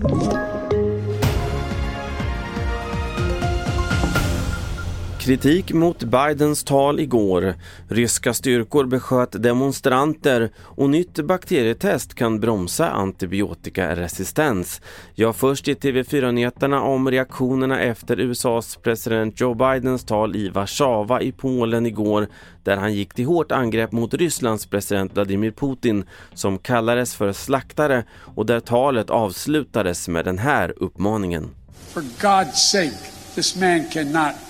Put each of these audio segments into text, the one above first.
you Kritik mot Bidens tal igår. Ryska styrkor besköt demonstranter och nytt bakterietest kan bromsa antibiotikaresistens. Ja, först i TV4-nyheterna om reaktionerna efter USAs president Joe Bidens tal i Warszawa i Polen igår där han gick till hårt angrepp mot Rysslands president Vladimir Putin som kallades för slaktare och där talet avslutades med den här uppmaningen. For God's sake, this man cannot.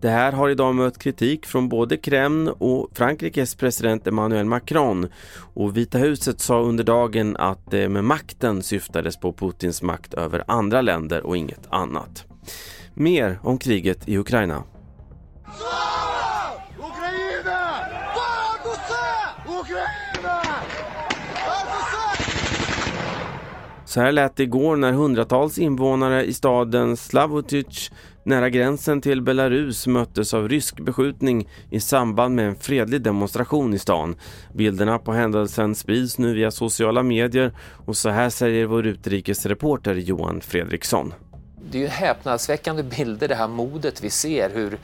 Det här har idag mött kritik från både Kreml och Frankrikes president Emmanuel Macron. Och Vita huset sa under dagen att det med makten syftades på Putins makt över andra länder och inget annat. Mer om kriget i Ukraina. Så här lät det igår när hundratals invånare i staden Slavotych nära gränsen till Belarus möttes av rysk beskjutning i samband med en fredlig demonstration i stan. Bilderna på händelsen sprids nu via sociala medier och så här säger vår utrikesreporter Johan Fredriksson. Det är ju häpnadsväckande bilder det här modet vi ser hur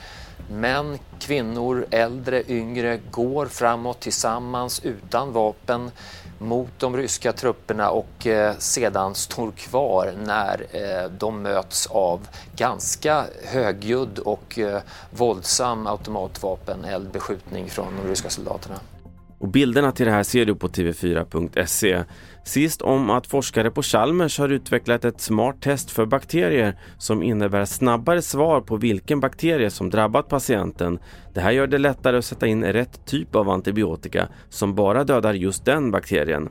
män, kvinnor, äldre, yngre går framåt tillsammans utan vapen mot de ryska trupperna och eh, sedan står kvar när eh, de möts av ganska högljudd och eh, våldsam automatvapeneldbeskjutning från de ryska soldaterna. Och bilderna till det här ser du på tv4.se. Sist om att forskare på Chalmers har utvecklat ett smart test för bakterier som innebär snabbare svar på vilken bakterie som drabbat patienten. Det här gör det lättare att sätta in rätt typ av antibiotika som bara dödar just den bakterien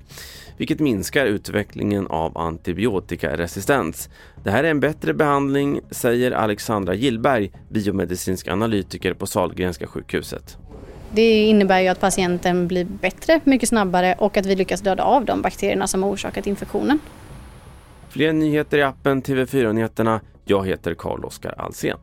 vilket minskar utvecklingen av antibiotikaresistens. Det här är en bättre behandling, säger Alexandra Gillberg, biomedicinsk analytiker på Sahlgrenska sjukhuset. Det innebär ju att patienten blir bättre mycket snabbare och att vi lyckas döda av de bakterierna som har orsakat infektionen. Fler nyheter i appen TV4 Nyheterna. Jag heter Carl-Oskar Alsen.